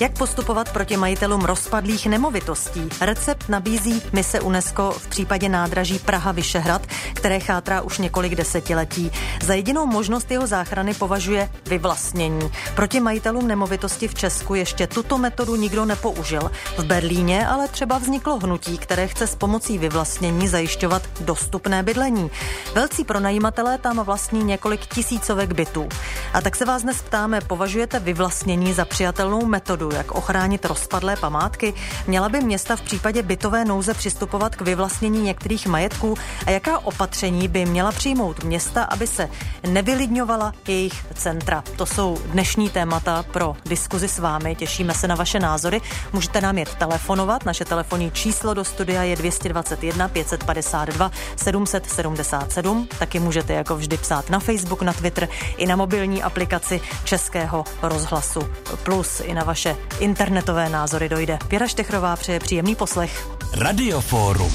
Jak postupovat proti majitelům rozpadlých nemovitostí? Recept nabízí mise UNESCO v případě nádraží Praha Vyšehrad, které chátrá už několik desetiletí. Za jedinou možnost jeho záchrany považuje vyvlastnění. Proti majitelům nemovitosti v Česku ještě tuto metodu nikdo nepoužil. V Berlíně ale třeba vzniklo hnutí, které chce s pomocí vyvlastnění zajišťovat dostupné bydlení. Velcí pronajímatelé tam vlastní několik tisícovek bytů. A tak se vás dnes ptáme, považujete vyvlastnění za přijatelnou metodu, jak ochránit rozpadlé památky? Měla by města v případě bytové nouze přistupovat k vyvlastnění některých majetků a jaká opatření by měla přijmout města, aby se nevylidňovala jejich centra? To jsou dnešní témata pro diskuzi s vámi. Těšíme se na vaše názory. Můžete nám jet telefonovat. Naše telefonní číslo do studia je 221 552 777. Taky můžete jako vždy psát na Facebook, na Twitter i na mobilní aplikaci Českého rozhlasu Plus. I na vaše internetové názory dojde. Věra Štechrová přeje příjemný poslech. Radioforum.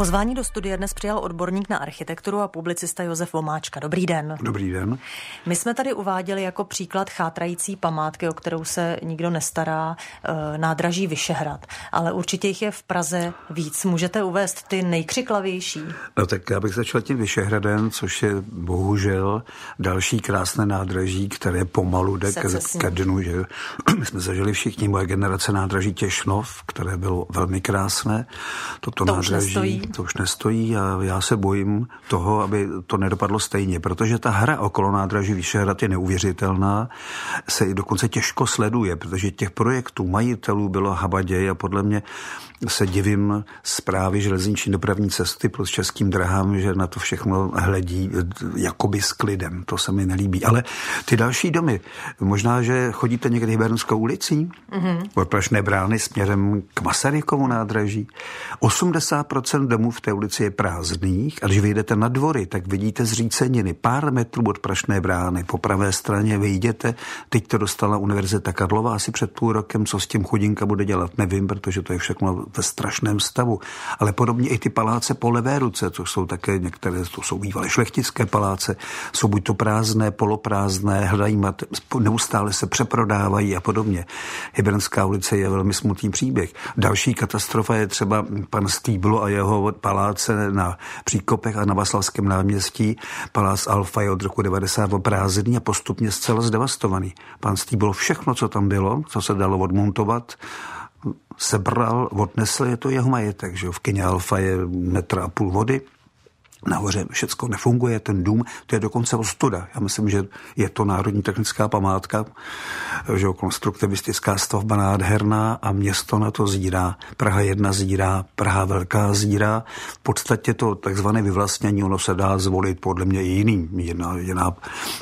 Pozvání do studia dnes přijal odborník na architekturu a publicista Josef Vomáčka. Dobrý den. Dobrý den. My jsme tady uváděli jako příklad chátrající památky, o kterou se nikdo nestará, eh, nádraží Vyšehrad. Ale určitě jich je v Praze víc. Můžete uvést ty nejkřiklavější? No tak já bych začal tím Vyšehradem, což je bohužel další krásné nádraží, které pomalu jde ke, ke dnu. Že? My jsme zažili všichni moje generace nádraží Těšnov, které bylo velmi krásné. Toto to nádraží to už nestojí a já se bojím toho, aby to nedopadlo stejně, protože ta hra okolo nádraží Vyšehrad je neuvěřitelná, se i dokonce těžko sleduje, protože těch projektů majitelů bylo habaděj a podle mě se divím zprávy železniční dopravní cesty plus českým drahám, že na to všechno hledí jakoby s klidem. To se mi nelíbí. Ale ty další domy, možná, že chodíte někdy Hybernskou ulicí, mm-hmm. od Prašné brány směrem k Masarykovu nádraží. 80% domů v té ulici je prázdných a když vyjdete na dvory, tak vidíte zříceniny pár metrů od Prašné brány. Po pravé straně vyjdete, teď to dostala Univerzita Karlova asi před půl rokem, co s tím chudinka bude dělat, nevím, protože to je všechno ve strašném stavu. Ale podobně i ty paláce po levé ruce, což jsou také některé, to jsou bývalé šlechtické paláce, jsou buď to prázdné, poloprázdné, hledají mat, neustále se přeprodávají a podobně. Hybernská ulice je velmi smutný příběh. Další katastrofa je třeba pan Stýblo a jeho paláce na Příkopech a na Vaslavském náměstí. Palác Alfa je od roku 90 prázdný a postupně zcela zdevastovaný. Pan Stýblo všechno, co tam bylo, co se dalo odmontovat, sebral, odnesl, je to jeho majetek. Že? V Kyně Alfa je metr a půl vody, nahoře všechno nefunguje, ten dům, to je dokonce ostuda. Já myslím, že je to národní technická památka, že konstruktivistická stavba nádherná a město na to zírá. Praha jedna zírá, Praha velká zírá. V podstatě to takzvané vyvlastnění, ono se dá zvolit podle mě i jiný, jiná, jiná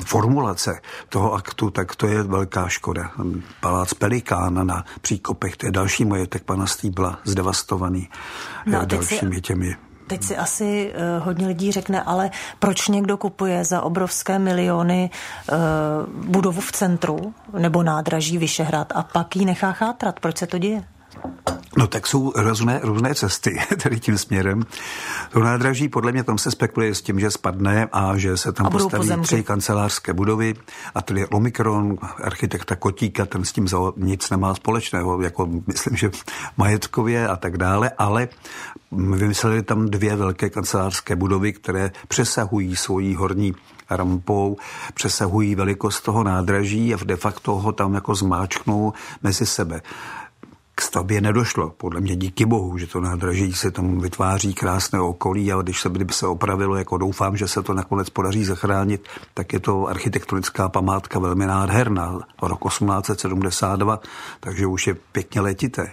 formulace toho aktu, tak to je velká škoda. Palác Pelikána na Příkopech, to je další majetek pana Stýbla, zdevastovaný no, dalšími si... těmi Teď si asi uh, hodně lidí řekne, ale proč někdo kupuje za obrovské miliony uh, budovu v centru nebo nádraží Vyšehrad a pak ji nechá chátrat? Proč se to děje? No tak jsou různé, různé cesty tady tím směrem. To nádraží, podle mě tam se spekuluje s tím, že spadne a že se tam postaví pozemky. tři kancelářské budovy a tedy Omikron, architekta Kotíka, ten s tím nic nemá společného, jako myslím, že majetkově a tak dále, ale vymysleli tam dvě velké kancelářské budovy, které přesahují svojí horní rampou, přesahují velikost toho nádraží a de facto ho tam jako zmáčknou mezi sebe k stavbě nedošlo. Podle mě díky bohu, že to nádraží se tam vytváří krásné okolí a když se, kdyby se opravilo, jako doufám, že se to nakonec podaří zachránit, tak je to architektonická památka velmi nádherná. Rok 1872, takže už je pěkně letité.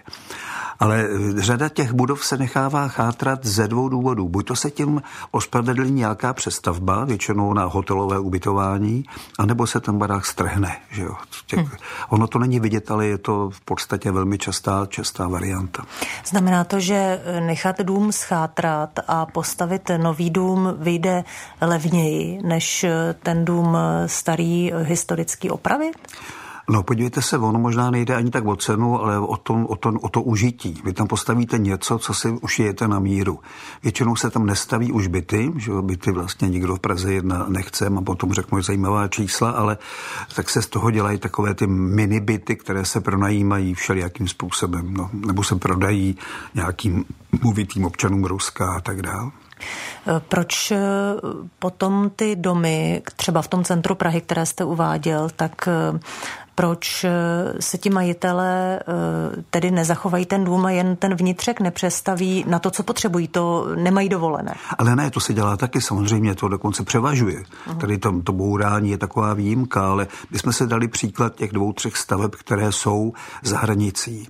Ale řada těch budov se nechává chátrat ze dvou důvodů. Buď to se tím ospravedlní nějaká přestavba, většinou na hotelové ubytování, anebo se ten barák strhne. Že jo? Těch, hmm. Ono to není vidět, ale je to v podstatě velmi častá, častá varianta. Znamená to, že nechat dům schátrat a postavit nový dům vyjde levněji, než ten dům starý historický opravit? No podívejte se, ono možná nejde ani tak o cenu, ale o to, o to, o to užití. Vy tam postavíte něco, co si ušijete na míru. Většinou se tam nestaví už byty, že byty vlastně nikdo v Praze jedna nechce, a potom řeknu zajímavá čísla, ale tak se z toho dělají takové ty mini byty, které se pronajímají všelijakým způsobem, no, nebo se prodají nějakým mluvitým občanům Ruska a tak dále. Proč eh, potom ty domy, třeba v tom centru Prahy, které jste uváděl, tak eh, proč eh, se ti majitelé tedy nezachovají ten dům a jen ten vnitřek nepřestaví na to, co potřebují, to nemají dovolené. Ale ne, to se dělá taky, samozřejmě to dokonce převažuje. Uh-huh. Tady to, to bourání je taková výjimka, ale my jsme se dali příklad těch dvou, třech staveb, které jsou za hranicí.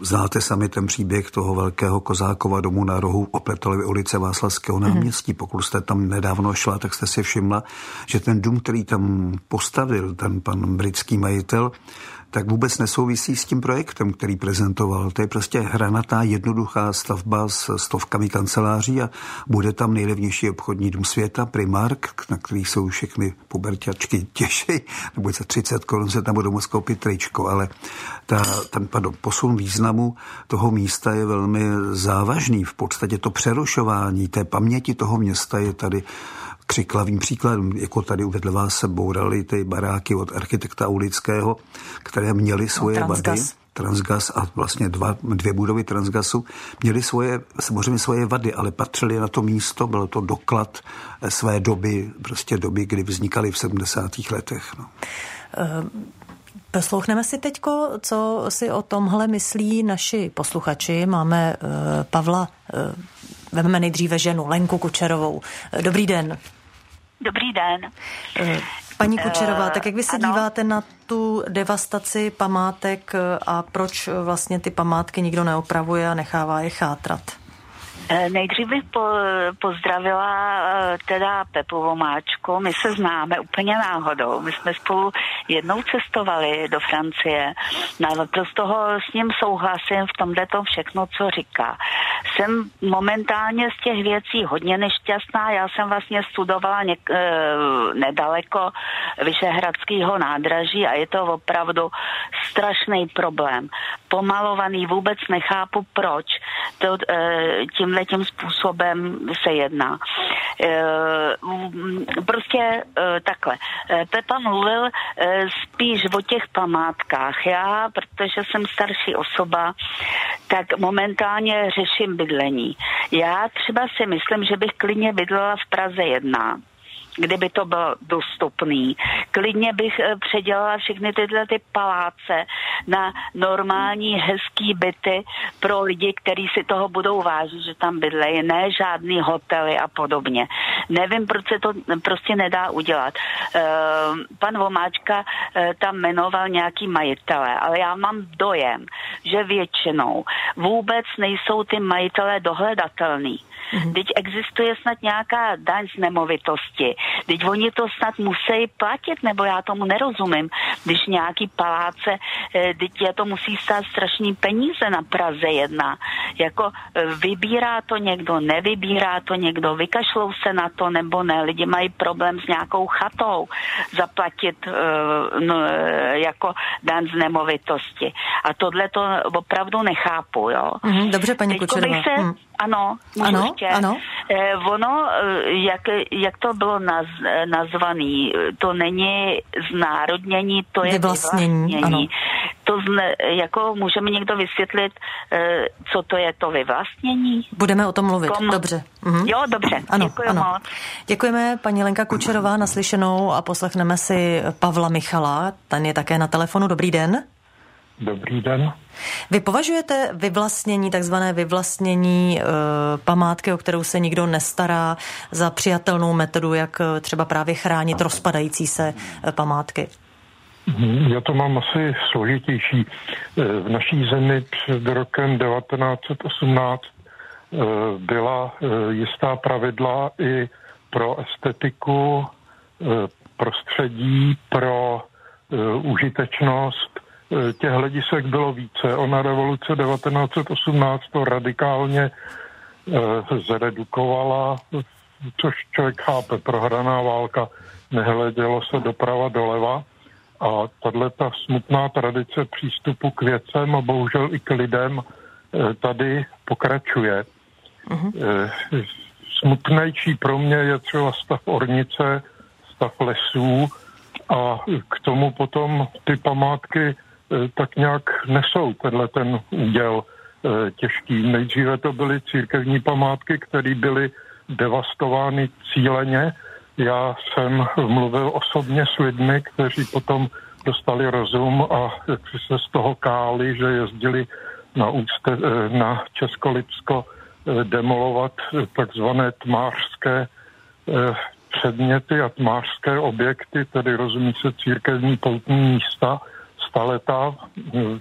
Znáte sami ten příběh toho velkého Kozákova domu na rohu Opletolovy ulice Václavského náměstí. Mm-hmm. Pokud jste tam nedávno šla, tak jste si všimla, že ten dům, který tam postavil ten pan britský majitel, tak vůbec nesouvisí s tím projektem, který prezentoval. To je prostě hranatá, jednoduchá stavba s stovkami kanceláří a bude tam nejlevnější obchodní dům světa, Primark, na který jsou všechny puberťačky těší, nebo za 30 korun se tam budou moct koupit tričko, ale ta, ten pardon, posun významu toho místa je velmi závažný. V podstatě to přerušování té paměti toho města je tady křiklavým příkladem, jako tady uvedl vás se bourali ty baráky od architekta Ulického, které měly svoje no, vady. Transgas a vlastně dva, dvě budovy Transgasu měly svoje, samozřejmě svoje vady, ale patřily na to místo, bylo to doklad své doby, prostě doby, kdy vznikaly v 70. letech. No. Uh... Poslouchneme si teďko, co si o tomhle myslí naši posluchači. Máme uh, Pavla, uh, vezmeme nejdříve ženu, Lenku Kučerovou. Dobrý den. Dobrý den. Eh, paní Kučerová, tak jak vy se ano. díváte na tu devastaci památek a proč vlastně ty památky nikdo neopravuje a nechává je chátrat? Eh, nejdřív bych po, pozdravila eh, teda Pepu Vomáčku. My se známe úplně náhodou. My jsme spolu jednou cestovali do Francie. Naprosto ho s ním souhlasím v tomhle tom všechno, co říká. Jsem momentálně z těch věcí hodně nešťastná. Já jsem vlastně studovala něk, eh, nedaleko Vyšehradského nádraží a je to opravdu strašný problém. Pomalovaný vůbec nechápu proč. To, tímhle tímhle tím způsobem se jedná. E, prostě e, takhle. E, Pepa mluvil spíš o těch památkách. Já, protože jsem starší osoba, tak momentálně řeším bydlení. Já třeba si myslím, že bych klidně bydlela v Praze 1 kdyby to bylo dostupný. Klidně bych eh, předělala všechny tyhle ty paláce na normální hezký byty pro lidi, kteří si toho budou vážit, že tam bydlejí, ne žádný hotely a podobně. Nevím, proč se to prostě nedá udělat. Eh, pan Vomáčka eh, tam jmenoval nějaký majitele, ale já mám dojem, že většinou vůbec nejsou ty majitelé dohledatelný. Mm-hmm. Teď existuje snad nějaká daň z nemovitosti. Teď oni to snad musí platit, nebo já tomu nerozumím. Když nějaký paláce, eh, teď je to musí stát strašný peníze na Praze jedna. Jako eh, vybírá to někdo, nevybírá to někdo, vykašlou se na to nebo ne. Lidi mají problém s nějakou chatou zaplatit no, jako daň z nemovitosti. A tohle to opravdu nechápu, jo. Mm, dobře, paní Kučerová. Se, mm. Ano, ano, ještě. ano. Eh, ono, eh, jak, jak to bylo naz, nazvaný, to není znárodnění, to je vyvlastnění. vyvlastnění. To zne, jako můžeme někdo vysvětlit, eh, co to je to vyvlastnění? Budeme o tom mluvit, Kom... dobře. Mhm. Jo, dobře, ano, děkuji ano. moc. Děkujeme paní Lenka Kučerová naslyšenou a poslechneme si Pavla Michala, ten je také na telefonu. Dobrý den. Dobrý den. Vy považujete vyvlastnění, takzvané vyvlastnění e, památky, o kterou se nikdo nestará, za přijatelnou metodu, jak eh, třeba právě chránit rozpadající se e, památky? Mhm, já to mám asi složitější. V naší zemi před rokem 1918 byla jistá pravidla i pro estetiku, prostředí, pro užitečnost Eh, těch hledisek bylo více. Ona revoluce 1918 to radikálně eh, zredukovala, což člověk chápe, prohraná válka, nehledělo se doprava doleva A tahle ta smutná tradice přístupu k věcem a bohužel i k lidem tady pokračuje. Uh-huh. Smutnější pro mě je třeba stav ornice, stav lesů a k tomu potom ty památky tak nějak nesou tenhle ten úděl těžký. Nejdříve to byly církevní památky, které byly devastovány cíleně. Já jsem mluvil osobně s lidmi, kteří potom dostali rozum a se z toho káli, že jezdili na, úste, na Českolipsko eh, demolovat takzvané tmářské eh, předměty a tmářské objekty, tedy rozumí se církevní poutní místa, staletá eh,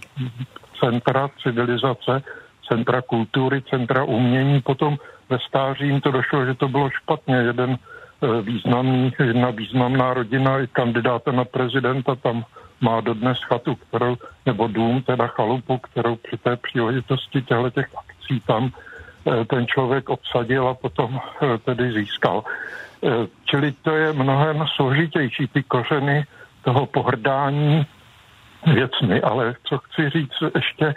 centra civilizace, centra kultury, centra umění, potom ve stáří jim to došlo, že to bylo špatně. Jeden eh, významný, jedna významná rodina i kandidáta na prezidenta tam má dodnes chatu, kterou, nebo dům, teda chalupu, kterou při té příležitosti těchto těch akcí tam eh, ten člověk obsadil a potom tedy získal. Čili to je mnohem složitější, ty kořeny toho pohrdání věcmi, ale co chci říct ještě,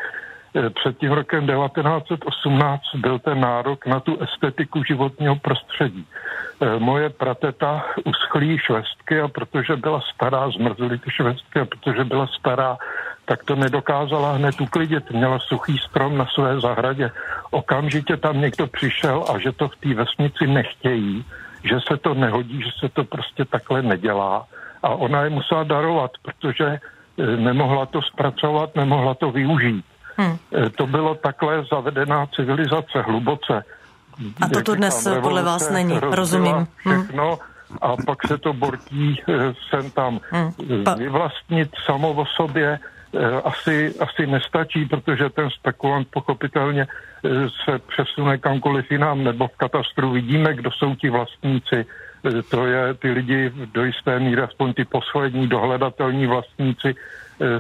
Eh, před tím rokem 1918 byl ten nárok na tu estetiku životního prostředí. Eh, moje prateta uschlí švestky a protože byla stará, zmrzly ty švestky a protože byla stará, tak to nedokázala hned uklidit. Měla suchý strom na své zahradě. Okamžitě tam někdo přišel a že to v té vesnici nechtějí, že se to nehodí, že se to prostě takhle nedělá. A ona je musela darovat, protože nemohla to zpracovat, nemohla to využít. Hmm. Eh, to bylo takhle zavedená civilizace hluboce. A to tu dnes říkám, podle vás není, rozumím. Hmm. Všechno hmm. a pak se to bortí eh, sem tam. Hmm. Pa... Vyvlastnit samo o sobě eh, asi, asi nestačí, protože ten spekulant pochopitelně se přesune kamkoliv jinam, nebo v katastru vidíme, kdo jsou ti vlastníci. To je ty lidi do jisté míry, aspoň ty poslední dohledatelní vlastníci,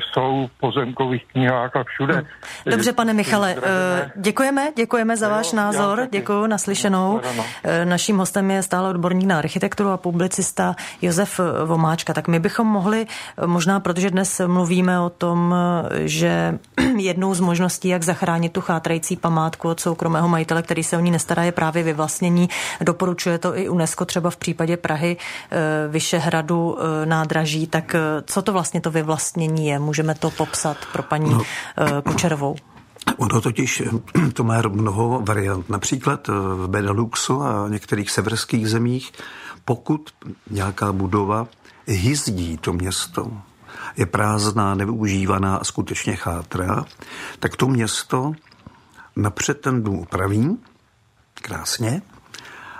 jsou v pozemkových knihách a všude. Hm. Dobře, pane Michale, e, děkujeme, děkujeme za váš názor, děkuji naslyšenou. Naším hostem je stále odborník na architekturu a publicista Josef Vomáčka. Tak my bychom mohli, možná protože dnes mluvíme o tom, že jednou z možností, jak zachránit tu chátrající památku od soukromého majitele, který se o ní nestará, je právě vyvlastnění. Doporučuje to i UNESCO třeba v případě Prahy, Vyšehradu, nádraží. Tak co to vlastně to vyvlastnění je? Můžeme to popsat pro paní no. Eh, Kučerovou? Ono totiž to má mnoho variant. Například eh, v Beneluxu a některých severských zemích, pokud nějaká budova hyzdí to město, je prázdná, nevyužívaná a skutečně chátrá, tak to město napřed ten dům upraví krásně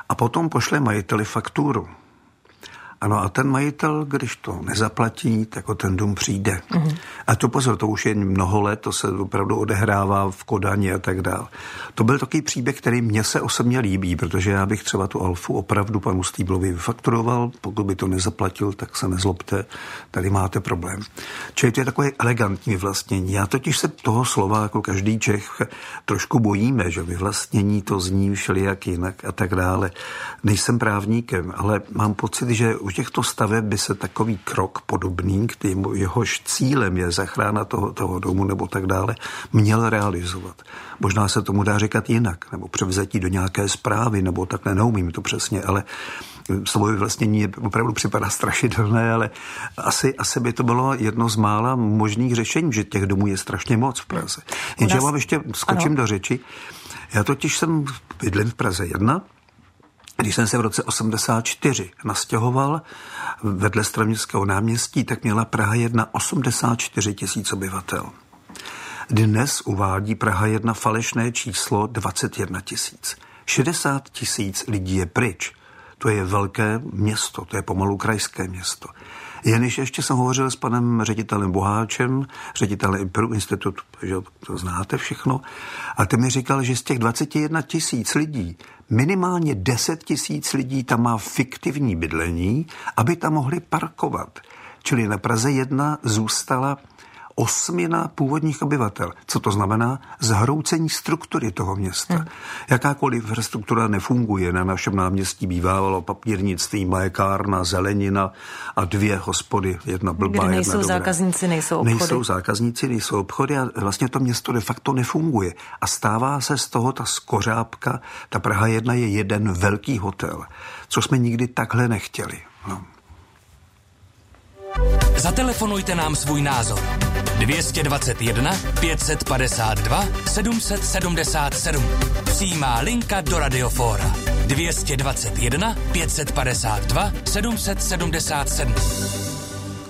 a potom pošle majiteli fakturu. Ano a ten majitel, když to nezaplatí, tak o ten dům přijde. Mm-hmm. A to pozor, to už je mnoho let, to se opravdu odehrává v Kodani a tak dále. To byl takový příběh, který mě se osobně líbí, protože já bych třeba tu Alfu opravdu panu Stýblovi vyfakturoval, pokud by to nezaplatil, tak se nezlobte, tady máte problém. Čili to je takové elegantní vyvlastnění. Já totiž se toho slova, jako každý Čech, trošku bojíme, že vyvlastnění to zní všelijak jinak a tak dále. Nejsem právníkem, ale mám pocit, že u těchto staveb by se takový krok podobný, který jehož cílem je zachrana toho, toho domu nebo tak dále, měl realizovat. Možná se tomu dá říkat jinak, nebo převzetí do nějaké zprávy, nebo takhle neumím to přesně, ale slovo vyvlastnění opravdu připadá strašidelné, ale asi, asi by to bylo jedno z mála možných řešení, že těch domů je strašně moc v Praze. Jenže já vám ještě skočím ano. do řeči. Já totiž jsem bydlím v Praze 1 když jsem se v roce 84 nastěhoval vedle Straměstského náměstí, tak měla Praha 1 84 tisíc obyvatel. Dnes uvádí Praha 1 falešné číslo 21 tisíc. 60 tisíc lidí je pryč. To je velké město, to je pomalu krajské město. Jeniž ještě jsem hovořil s panem ředitelem Boháčem, ředitelem Imperu institutu, že to znáte všechno, a ten mi říkal, že z těch 21 tisíc lidí minimálně 10 tisíc lidí tam má fiktivní bydlení, aby tam mohli parkovat. Čili na Praze 1 zůstala osmina původních obyvatel. Co to znamená? Zhroucení struktury toho města. Hmm. Jakákoliv infrastruktura nefunguje. Na našem náměstí bývalo papírnictví, mlékárna, zelenina a dvě hospody. Jedna blbá, Kde nejsou jedna zákazníci, nejsou obchody. Nejsou zákazníci, nejsou obchody a vlastně to město de facto nefunguje. A stává se z toho ta skořápka. Ta Praha 1 je jeden velký hotel, co jsme nikdy takhle nechtěli. No. Zatelefonujte nám svůj názor. 221 552 777. Přijímá linka do Radiofóra. 221 552 777.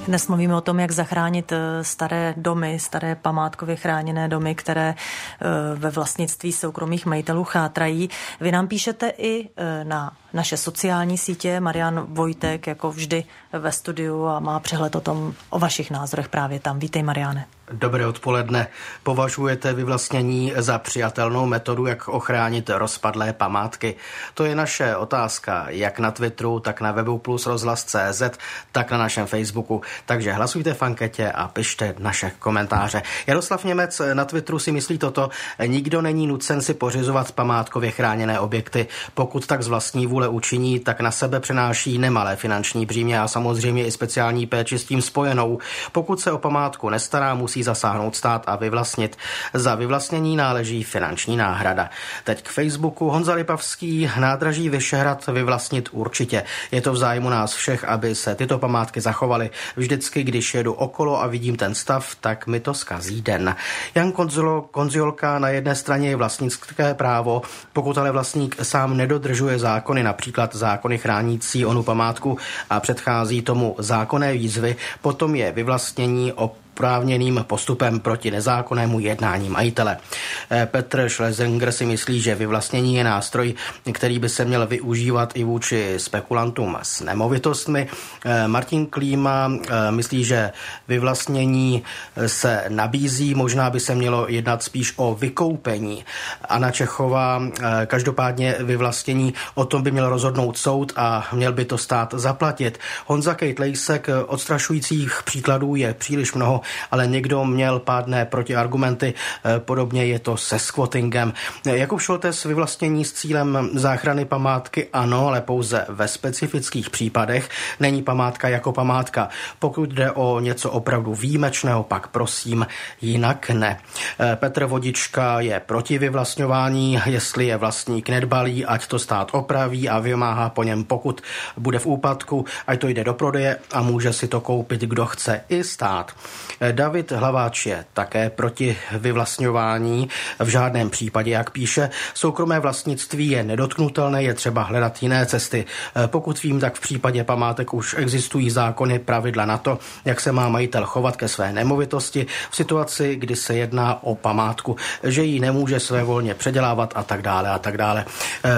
Dnes mluvíme o tom, jak zachránit eh, staré domy, staré památkově chráněné domy, které eh, ve vlastnictví soukromých majitelů chátrají. Vy nám píšete i eh, na naše sociální sítě. Marian Vojtek, jako vždy ve studiu a má přehled o tom, o vašich názorech právě tam. Vítej, Mariane. Dobré odpoledne. Považujete vyvlastnění za přijatelnou metodu, jak ochránit rozpadlé památky? To je naše otázka, jak na Twitteru, tak na webu plus rozhlas.cz, tak na našem Facebooku. Takže hlasujte v anketě a pište naše komentáře. Jaroslav Němec na Twitteru si myslí toto. Nikdo není nucen si pořizovat památkově chráněné objekty. Pokud tak z vlastní vůle učiní, tak na sebe přenáší nemalé finanční břímě a samozřejmě i speciální péči s tím spojenou. Pokud se o památku nestará, musí musí zasáhnout stát a vyvlastnit. Za vyvlastnění náleží finanční náhrada. Teď k Facebooku Honza Lipavský nádraží Vyšehrad vyvlastnit určitě. Je to v zájmu nás všech, aby se tyto památky zachovaly. Vždycky, když jedu okolo a vidím ten stav, tak mi to skazí den. Jan Konzolo, Konziolka na jedné straně je vlastnické právo, pokud ale vlastník sám nedodržuje zákony, například zákony chránící onu památku a předchází tomu zákonné výzvy, potom je vyvlastnění o oprávněným postupem proti nezákonnému jednání majitele. Eh, Petr Schlesinger si myslí, že vyvlastnění je nástroj, který by se měl využívat i vůči spekulantům s nemovitostmi. Eh, Martin Klíma eh, myslí, že vyvlastnění se nabízí, možná by se mělo jednat spíš o vykoupení. Anna Čechová každopádně vyvlastnění, o tom by měl rozhodnout soud a měl by to stát zaplatit. Honza Kejt Lejsek odstrašujících příkladů je příliš mnoho ale někdo měl pádné protiargumenty. Eh, podobně je to se squattingem. Jakub Šoltes vyvlastnění s cílem záchrany památky ano, ale pouze ve specifických případech. Není památka jako památka. Pokud jde o něco opravdu výjimečného, pak prosím, jinak ne. Eh, Petr Vodička je proti vyvlastňování, jestli je vlastník nedbalý, ať to stát opraví a vymáhá po něm, pokud bude v úpadku, ať to jde do prodeje a může si to koupit, kdo chce, i stát. David Hlaváč je také proti vyvlastňování. V žádném případě, jak píše, soukromé vlastnictví je nedotknutelné, je třeba hledat jiné cesty. Pokud vím, tak v případě památek už existují zákony, pravidla na to, jak se má majitel chovat ke své nemovitosti v situaci, kdy se jedná o památku, že ji nemůže své volně předělávat a tak dále a tak dále.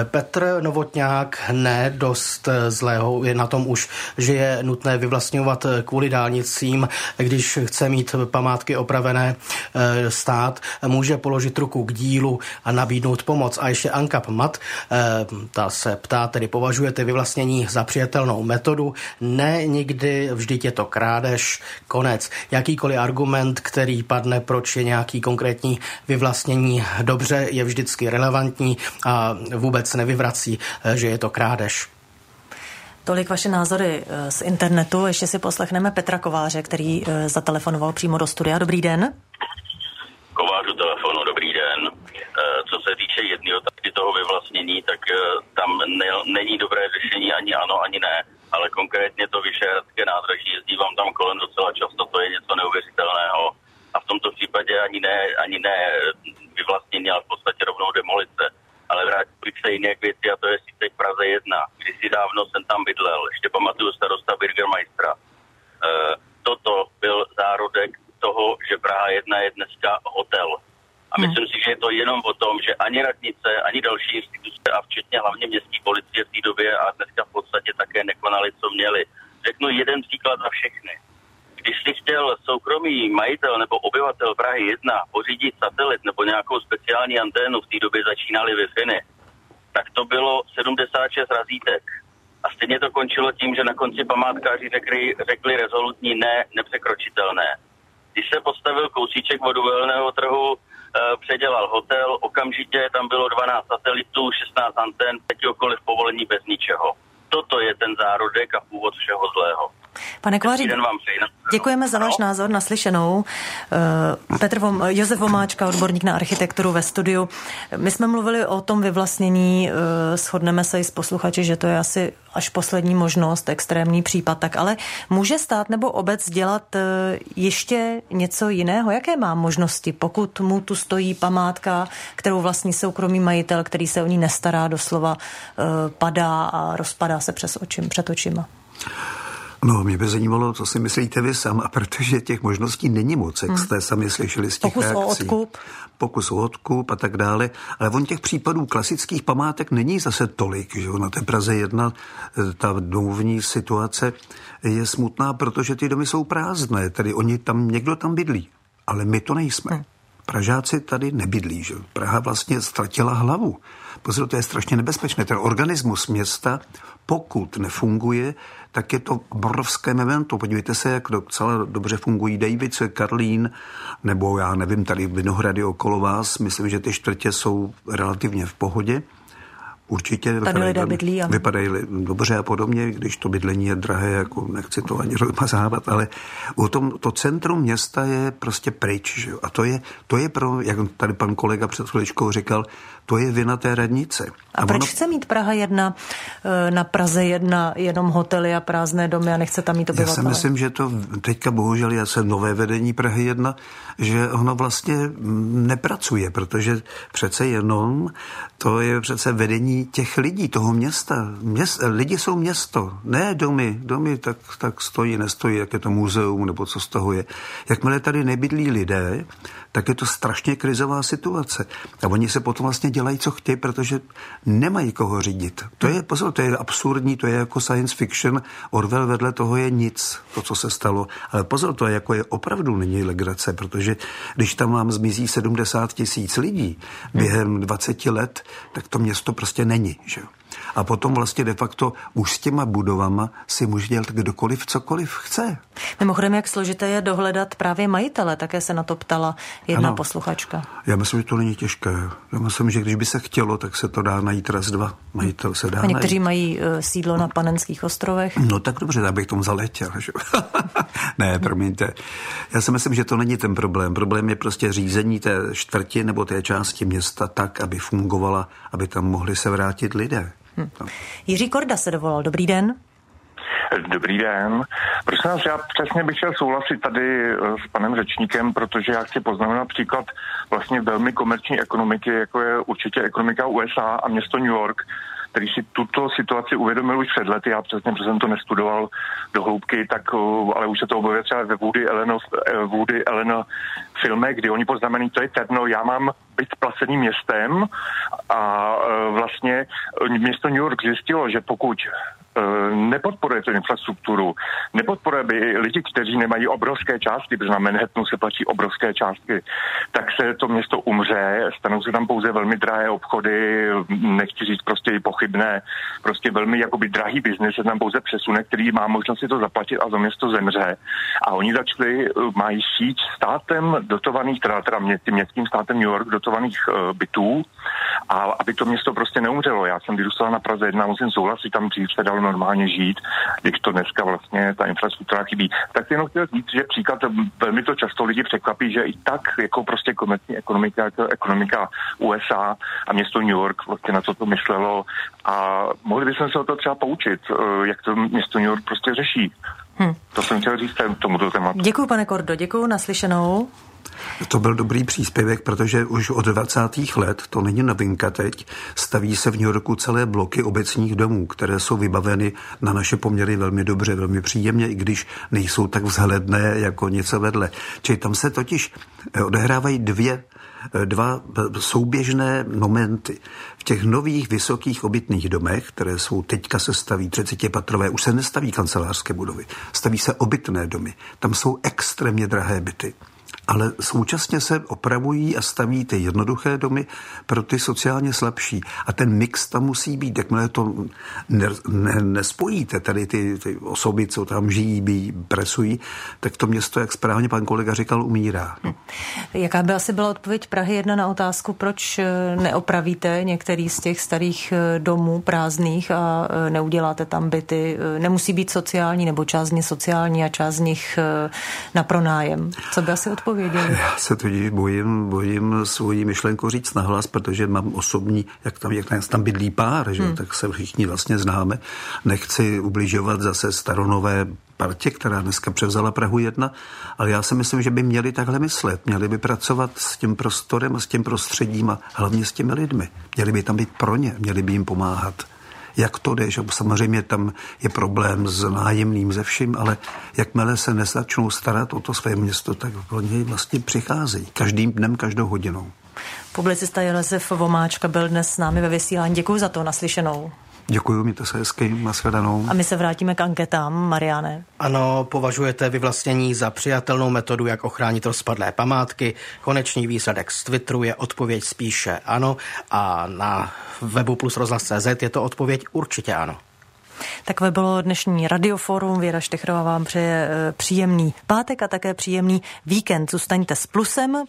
Petr Novotňák ne dost zlého je na tom už, že je nutné vyvlastňovat kvůli dálnicím, když chce mít památky opravené eh, stát, může položit ruku k dílu a nabídnout pomoc. A ještě Ankap Mat, eh, ta se ptá, tedy považujete vyvlastnění za přijatelnou metodu? Ne, nikdy, vždyť je to krádež, konec. Jakýkoliv argument, který padne, proč je nějaký konkrétní vyvlastnění dobře, je vždycky relevantní a vůbec nevyvrací, eh, že je to krádež. Tolik vaše názory eh, z internetu. Ještě si poslechneme Petra Kováře, který eh, zatelefonoval přímo do studia. Dobrý den. Kovářu telefonu, dobrý den. Eh, co se týče jedného taky toho vyvlastnění, tak tam ne, není dobré řešení ani ano, ani ne. Ale konkrétně to Vyšehradské nádraží, jezdívám tam kolem docela často, to je něco neuvěřitelného. A v tomto případě ani ne, ani ne vyvlastnění, ale v podstatě rovnou demolice ale vrátil bych se jiné k věci a to je sice k Praze 1. si dávno jsem tam bydlel, ještě pamatuju starosta Birgermeistera. E, toto byl zárodek toho, že Praha 1 je dneska hotel. A hmm. myslím si, že je to jenom o tom, že ani radnice, ani další instituce a včetně hlavně městské policie v té době a dneska v podstatě také nekonali, co měli. Řeknu jeden příklad za všechny když si chtěl soukromý majitel nebo obyvatel Prahy 1 pořídit satelit nebo nějakou speciální anténu, v té době začínaly wi tak to bylo 76 razítek. A stejně to končilo tím, že na konci památkáři řekli, řekli rezolutní ne, nepřekročitelné. když se postavil kousíček od trhu, Eh, předělal hotel, okamžitě tam bylo 12 satelitů, 16 antén, pětiokoliv povolení bez ničeho. Toto je ten zárodek a původ všeho zlého. Pane Koláři, děkujeme za váš no. názor naslyšenou. Eh, Petr Vom, Josef Vomáčka, odborník na architekturu ve studiu. My jsme mluvili o tom vyvlastnění, eh, shodneme se i s posluchači, že to je asi až poslední možnost, extrémní případ, tak ale může stát nebo obec dělat eh, ještě něco jiného? Jaké má možnosti, pokud mu tu stojí památka, kterou vlastní soukromý majitel, který se o ní nestará, doslova padá a rozpadá se přes očím, před očima? No, mě by zajímalo, co si myslíte vy sám, a protože těch možností není moc, jak hmm. jste sami slyšeli z těch Pokus reakcí. o odkup. Pokus o odkup a tak dále. Ale on těch případů klasických památek není zase tolik, že na té Praze jedna e, ta domovní situace je smutná, protože ty domy jsou prázdné, tedy oni tam, někdo tam bydlí, ale my to nejsme. Hmm. Pražáci tady nebydlí, že Praha vlastně ztratila hlavu. Pozor, to je strašně nebezpečné. Ten organismus města, pokud nefunguje, tak je to obrovské memento. Podívejte se, jak docela dobře fungují Davice, Karlín, nebo já nevím, tady Vinohrady okolo vás. Myslím, že ty čtvrtě jsou relativně v pohodě. Určitě Tady vypadají, lidé bydlí, a... vypadají dobře a podobně, když to bydlení je drahé, jako nechci to ani rozmazávat, ale u tom, to centrum města je prostě pryč. Že? A to je, to je pro, jak tady pan kolega před chviličkou říkal, to je vina té radnice. A, a proč ono... chce mít Praha jedna, eh, na Praze jedna, jenom hotely a prázdné domy a nechce tam mít obyvatele? Já si myslím, že to teďka bohužel já jsem nové vedení Prahy jedna, že ono vlastně nepracuje, protože přece jenom to je přece vedení těch lidí, toho města. Měst, lidi jsou město, ne domy. Domy tak, tak stojí, nestojí, jak je to muzeum nebo co z toho je. Jakmile tady nebydlí lidé, tak je to strašně krizová situace. A oni se potom vlastně dělají, co chtějí, protože nemají koho řídit. To je, pozor, to je absurdní, to je jako science fiction. Orwell vedle toho je nic, to, co se stalo. Ale pozor, to je jako je opravdu není legrace, protože když tam vám zmizí 70 tisíc lidí během 20 let, tak to město prostě není. Že? A potom vlastně de facto už s těma budovama si může dělat kdokoliv cokoliv chce. Mimochodem, jak složité je dohledat právě majitele, také se na to ptala jedna ano. posluchačka. Já myslím, že to není těžké. Já myslím, že když by se chtělo, tak se to dá najít raz, dva. Majitel se dá A někteří najít. mají uh, sídlo na Panenských ostrovech. No tak dobře, tak bych tomu zaletěl. Že? ne, promiňte. Já si myslím, že to není ten problém. Problém je prostě řízení té čtvrti nebo té části města tak, aby fungovala, aby tam mohli se vrátit lidé. Hm. Jiří Korda se dovolal. Dobrý den. Dobrý den. Prosím vás, já přesně bych chtěl souhlasit tady eh, s panem řečníkem, protože já chci poznamenat příklad vlastně velmi komerční ekonomiky, jako je určitě ekonomika USA a město New York, který si tuto situaci uvědomil už před lety, já přesně, protože jsem to nestudoval do hloubky, tak, eh, ale už se to objevuje třeba ve Woody Allen, eh, Woody filme, kdy oni poznamenají, to je terno, já mám být placeným městem a vlastně město New York zjistilo, že pokud Eh, nepodporuje tu infrastrukturu, nepodporuje by lidi, kteří nemají obrovské částky, protože na Manhattanu se platí obrovské částky, tak se to město umře, stanou se tam pouze velmi drahé obchody, nechci říct prostě i pochybné, prostě velmi jakoby drahý biznis se tam pouze přesune, který má možnost si to zaplatit a to město zemře. A oni začali, eh, mají síť státem dotovaných, teda, teda mě, tím městským státem New York dotovaných uh, bytů a aby to město prostě neumřelo. Já jsem vyrůstal na Praze jedna, musím souhlasit, tam dřív se dalo normálně žít, když to dneska vlastně ta infrastruktura chybí. Tak si jenom chtěl říct, že příklad velmi to často lidi překvapí, že i tak jako prostě komerční ekonomika, jako ekonomika USA a město New York vlastně na co to myslelo a mohli bychom se o to třeba poučit, eh, jak to město New York prostě řeší. Hmm. To jsem chtěl říct tomuto tématu. Děkuji, pane Kordo, děkuji, naslyšenou. To byl dobrý příspěvek, protože už od 20. let, to není novinka teď, staví se v New Yorku celé bloky obecních domů, které jsou vybaveny na naše poměry velmi dobře, velmi příjemně, i když nejsou tak vzhledné jako něco vedle. Čili tam se totiž eh, odehrávají dvě eh, dva souběžné momenty. V těch nových vysokých obytných domech, které jsou teďka se staví 30 patrové, už se nestaví kancelářské budovy, staví se obytné domy. Tam jsou extrémně drahé byty ale současně se opravují a staví ty jednoduché domy pro ty sociálně slabší. A ten mix tam musí být. Jakmile to ne, ne, nespojíte, tady ty, ty osoby, co tam žijí, bí, presují, tak to město, jak správně pan kolega říkal, umírá. Hm. Jaká by asi byla odpověď Prahy jedna na otázku, proč eh, neopravíte některý z těch starých eh, domů prázdných a eh, neuděláte tam byty? Nemusí být sociální nebo část z nich sociální a část z nich na pronájem. Co by asi odpověděli? Já se tudíž bojím, bojím svoji myšlenku říct nahlas, protože mám osobní, jak tam, jak tam bydlí pár, že? Hmm. tak se všichni vlastně známe. Nechci ubližovat zase staronové partě, která dneska převzala Prahu 1, ale já si myslím, že by měli takhle myslet. Měli by pracovat s tím prostorem a s tím prostředím a hlavně s těmi lidmi. Měli by tam být pro ně, měli by jim pomáhat. Jak to jde, že samozřejmě tam je problém s nájemným ze vším, ale jakmile se nezačnou starat o to své město, tak oni vlastně přicházejí každým dnem, každou hodinou. Publicista Josef Vomáčka byl dnes s námi ve vysílání. Děkuji za to, naslyšenou. Děkuji, mějte se hezky, nashledanou. A my se vrátíme k anketám, Mariane. Ano, považujete vyvlastnění za přijatelnou metodu, jak ochránit rozpadlé památky. Konečný výsledek z Twitteru je odpověď spíše ano a na webu plus rozhlas.cz je to odpověď určitě ano. Takové bylo dnešní radioforum. Věra Štechrová vám přeje eh, příjemný pátek a také příjemný víkend. Zůstaňte s plusem.